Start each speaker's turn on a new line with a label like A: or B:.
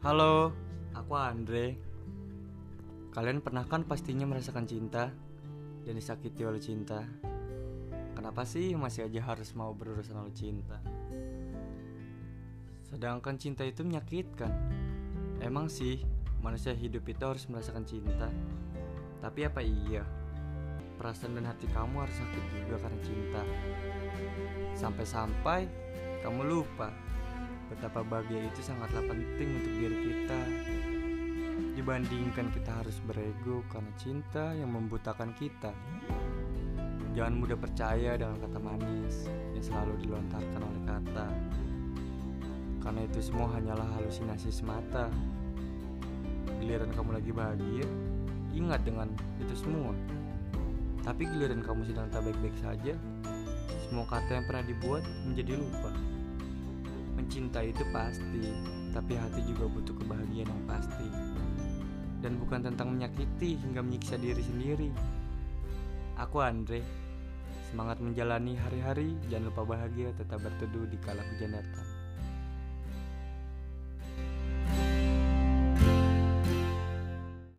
A: Halo, aku Andre. Kalian pernah kan pastinya merasakan cinta dan disakiti oleh cinta? Kenapa sih masih aja harus mau berurusan oleh cinta? Sedangkan cinta itu menyakitkan. Emang sih manusia hidup itu harus merasakan cinta. Tapi apa iya? Perasaan dan hati kamu harus sakit juga karena cinta. Sampai-sampai kamu lupa betapa bahagia itu sangatlah penting untuk diri kita. Dibandingkan kita harus berego karena cinta yang membutakan kita. Jangan mudah percaya dengan kata manis yang selalu dilontarkan oleh kata. Karena itu semua hanyalah halusinasi semata. Giliran kamu lagi bahagia, ingat dengan itu semua. Tapi giliran kamu sedang tak baik-baik saja, semua kata yang pernah dibuat menjadi lupa. Mencintai itu pasti, tapi hati juga butuh kebahagiaan yang pasti. Dan bukan tentang menyakiti hingga menyiksa diri sendiri. Aku Andre, semangat menjalani hari-hari, jangan lupa bahagia tetap berteduh di kala hujan datang.